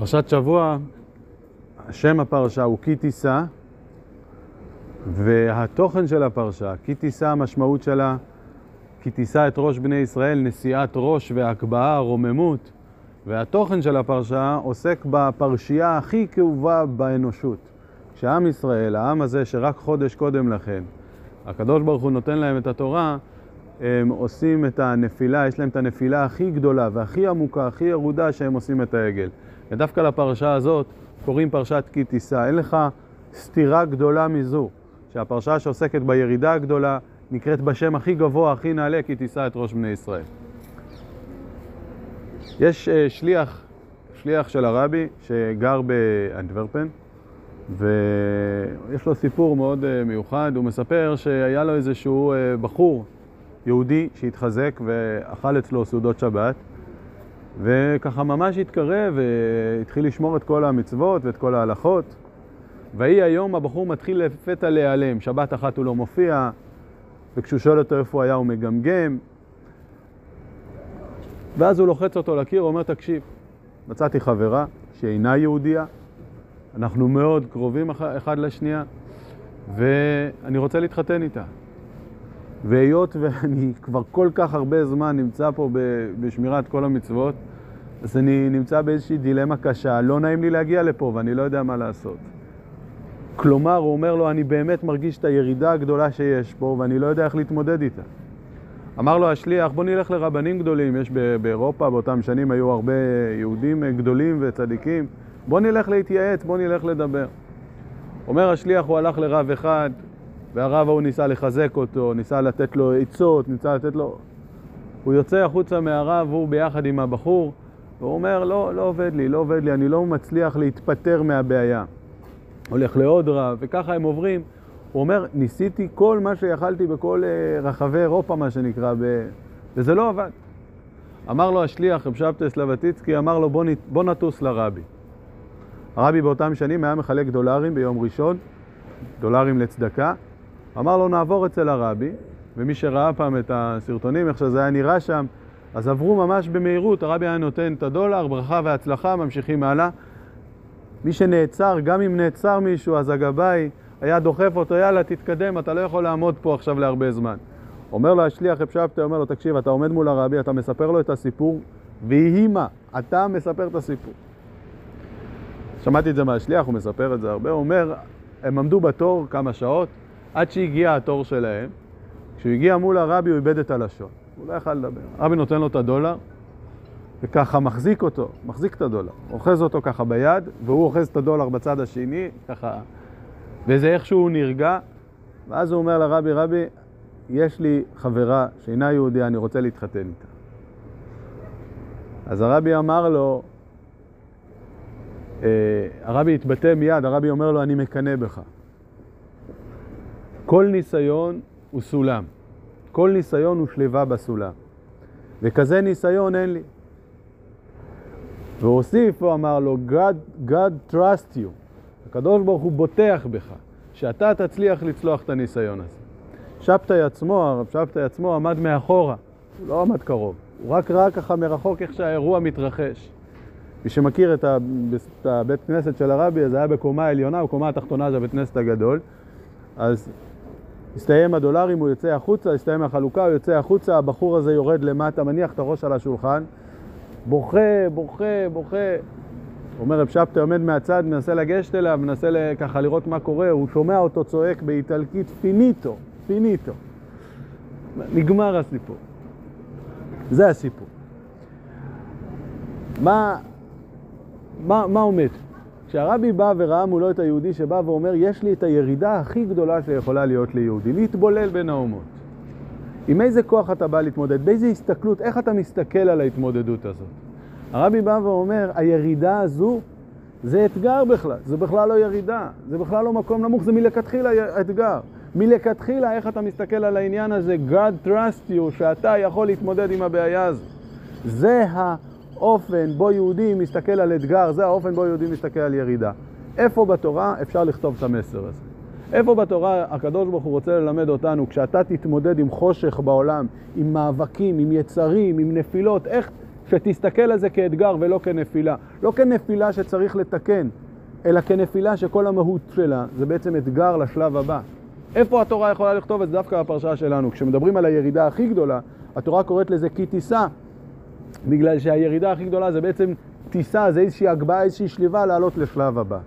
פרשת שבוע, שם הפרשה הוא כי תישא, והתוכן של הפרשה, כי תישא, המשמעות שלה, כי תישא את ראש בני ישראל, נשיאת ראש והקבעה, רוממות. והתוכן של הפרשה עוסק בפרשייה הכי כאובה באנושות. כשעם ישראל, העם הזה שרק חודש קודם לכן, הקדוש ברוך הוא נותן להם את התורה, הם עושים את הנפילה, יש להם את הנפילה הכי גדולה והכי עמוקה, הכי ירודה שהם עושים את העגל. ודווקא לפרשה הזאת קוראים פרשת כי תישא. אין לך סתירה גדולה מזו, שהפרשה שעוסקת בירידה הגדולה נקראת בשם הכי גבוה, הכי נעלה, כי תישא את ראש בני ישראל. יש uh, שליח, שליח של הרבי שגר באנטוורפן, ויש לו סיפור מאוד uh, מיוחד. הוא מספר שהיה לו איזשהו uh, בחור יהודי שהתחזק ואכל אצלו סעודות שבת, וככה ממש התקרב והתחיל לשמור את כל המצוות ואת כל ההלכות. ויהי היום הבחור מתחיל לפתע להיעלם, שבת אחת הוא לא מופיע, וכשהוא שואל אותו איפה הוא היה הוא מגמגם. ואז הוא לוחץ אותו לקיר, אומר, תקשיב, מצאתי חברה שאינה יהודייה, אנחנו מאוד קרובים אחד לשנייה, ואני רוצה להתחתן איתה. והיות ואני כבר כל כך הרבה זמן נמצא פה בשמירת כל המצוות, אז אני נמצא באיזושהי דילמה קשה, לא נעים לי להגיע לפה ואני לא יודע מה לעשות. כלומר, הוא אומר לו, אני באמת מרגיש את הירידה הגדולה שיש פה ואני לא יודע איך להתמודד איתה. אמר לו השליח, בוא נלך לרבנים גדולים, יש באירופה, באותם שנים היו הרבה יהודים גדולים וצדיקים, בוא נלך להתייעץ, בוא נלך לדבר. אומר השליח, הוא הלך לרב אחד, והרב ההוא ניסה לחזק אותו, ניסה לתת לו עצות, ניסה לתת לו... הוא יוצא החוצה מהרב, הוא ביחד עם הבחור, והוא אומר, לא, לא עובד לי, לא עובד לי, אני לא מצליח להתפטר מהבעיה. הולך לעוד רב, וככה הם עוברים. הוא אומר, ניסיתי כל מה שיכלתי בכל uh, רחבי אירופה, מה שנקרא, ב... וזה לא עבד. אמר לו השליח, רב שבתאי סלבטיצקי, אמר לו, בוא, נת... בוא נטוס לרבי. הרבי באותם שנים היה מחלק דולרים ביום ראשון, דולרים לצדקה. אמר לו, נעבור אצל הרבי, ומי שראה פעם את הסרטונים, איך שזה היה נראה שם, אז עברו ממש במהירות, הרבי היה נותן את הדולר, ברכה והצלחה, ממשיכים הלאה. מי שנעצר, גם אם נעצר מישהו, אז הגבאי היה דוחף אותו, יאללה, תתקדם, אתה לא יכול לעמוד פה עכשיו להרבה זמן. אומר לו השליח שבתאי, אומר לו, תקשיב, אתה עומד מול הרבי, אתה מספר לו את הסיפור, ויהי מה, אתה מספר את הסיפור. שמעתי את זה מהשליח, הוא מספר את זה הרבה, הוא אומר, הם עמדו בתור כמה שעות, עד שהגיע התור שלהם. כשהוא הגיע מול הרבי, הוא איבד את הלשון. הוא לא יכל לדבר. הרבי נותן לו את הדולר, וככה מחזיק אותו, מחזיק את הדולר. אוחז אותו ככה ביד, והוא אוחז את הדולר בצד השני, ככה... וזה איכשהו נרגע, ואז הוא אומר לרבי, רבי, יש לי חברה שאינה יהודיה, אני רוצה להתחתן איתה. אז הרבי אמר לו, אה, הרבי התבטא מיד, הרבי אומר לו, אני מקנא בך. כל ניסיון הוא סולם. כל ניסיון הוא שליבה בסולם. וכזה ניסיון אין לי. והוסיף, הוא אמר לו, God, God trust you. הקדוש ברוך הוא בוטח בך, שאתה תצליח לצלוח את הניסיון הזה. שבתאי עצמו, הרב שבתאי עצמו עמד מאחורה, הוא לא עמד קרוב, הוא רק ראה ככה מרחוק איך שהאירוע מתרחש. מי שמכיר את הבית כנסת של הרבי, זה היה בקומה העליונה, בקומה התחתונה זה הבית כנסת הגדול, אז הסתיים הדולרים, הוא יוצא החוצה, הסתיים החלוקה, הוא יוצא החוצה, הבחור הזה יורד למטה, מניח את הראש על השולחן, בוכה, בוכה, בוכה. אומר רב שבתאי עומד מהצד, מנסה לגשת אליו, מנסה ככה לראות מה קורה, הוא שומע אותו צועק באיטלקית, finito, finito. נגמר הסיפור. זה הסיפור. מה, מה, מה עומד? כשהרבי בא וראה מולו את היהודי שבא ואומר, יש לי את הירידה הכי גדולה שיכולה להיות ליהודי, להתבולל בין האומות. עם איזה כוח אתה בא להתמודד? באיזה הסתכלות? איך אתה מסתכל על ההתמודדות הזאת? הרבי בא ואומר, הירידה הזו זה אתגר בכלל, זה בכלל לא ירידה, זה בכלל לא מקום נמוך, זה מלכתחילה אתגר. מלכתחילה, איך אתה מסתכל על העניין הזה, God trust you, שאתה יכול להתמודד עם הבעיה הזו. זה אופן בו יהודי מסתכל על אתגר, זה האופן בו יהודי מסתכל על ירידה. איפה בתורה אפשר לכתוב את המסר הזה? איפה בתורה הקדוש ברוך הוא רוצה ללמד אותנו, כשאתה תתמודד עם חושך בעולם, עם מאבקים, עם יצרים, עם נפילות, איך שתסתכל על זה כאתגר ולא כנפילה. לא כנפילה שצריך לתקן, אלא כנפילה שכל המהות שלה זה בעצם אתגר לשלב הבא. איפה התורה יכולה לכתוב את זה דווקא בפרשה שלנו? כשמדברים על הירידה הכי גדולה, התורה קוראת לזה כי תישא. בגלל שהירידה הכי גדולה זה בעצם טיסה, זה איזושהי הגבהה, איזושהי שליבה לעלות לשלב הבא.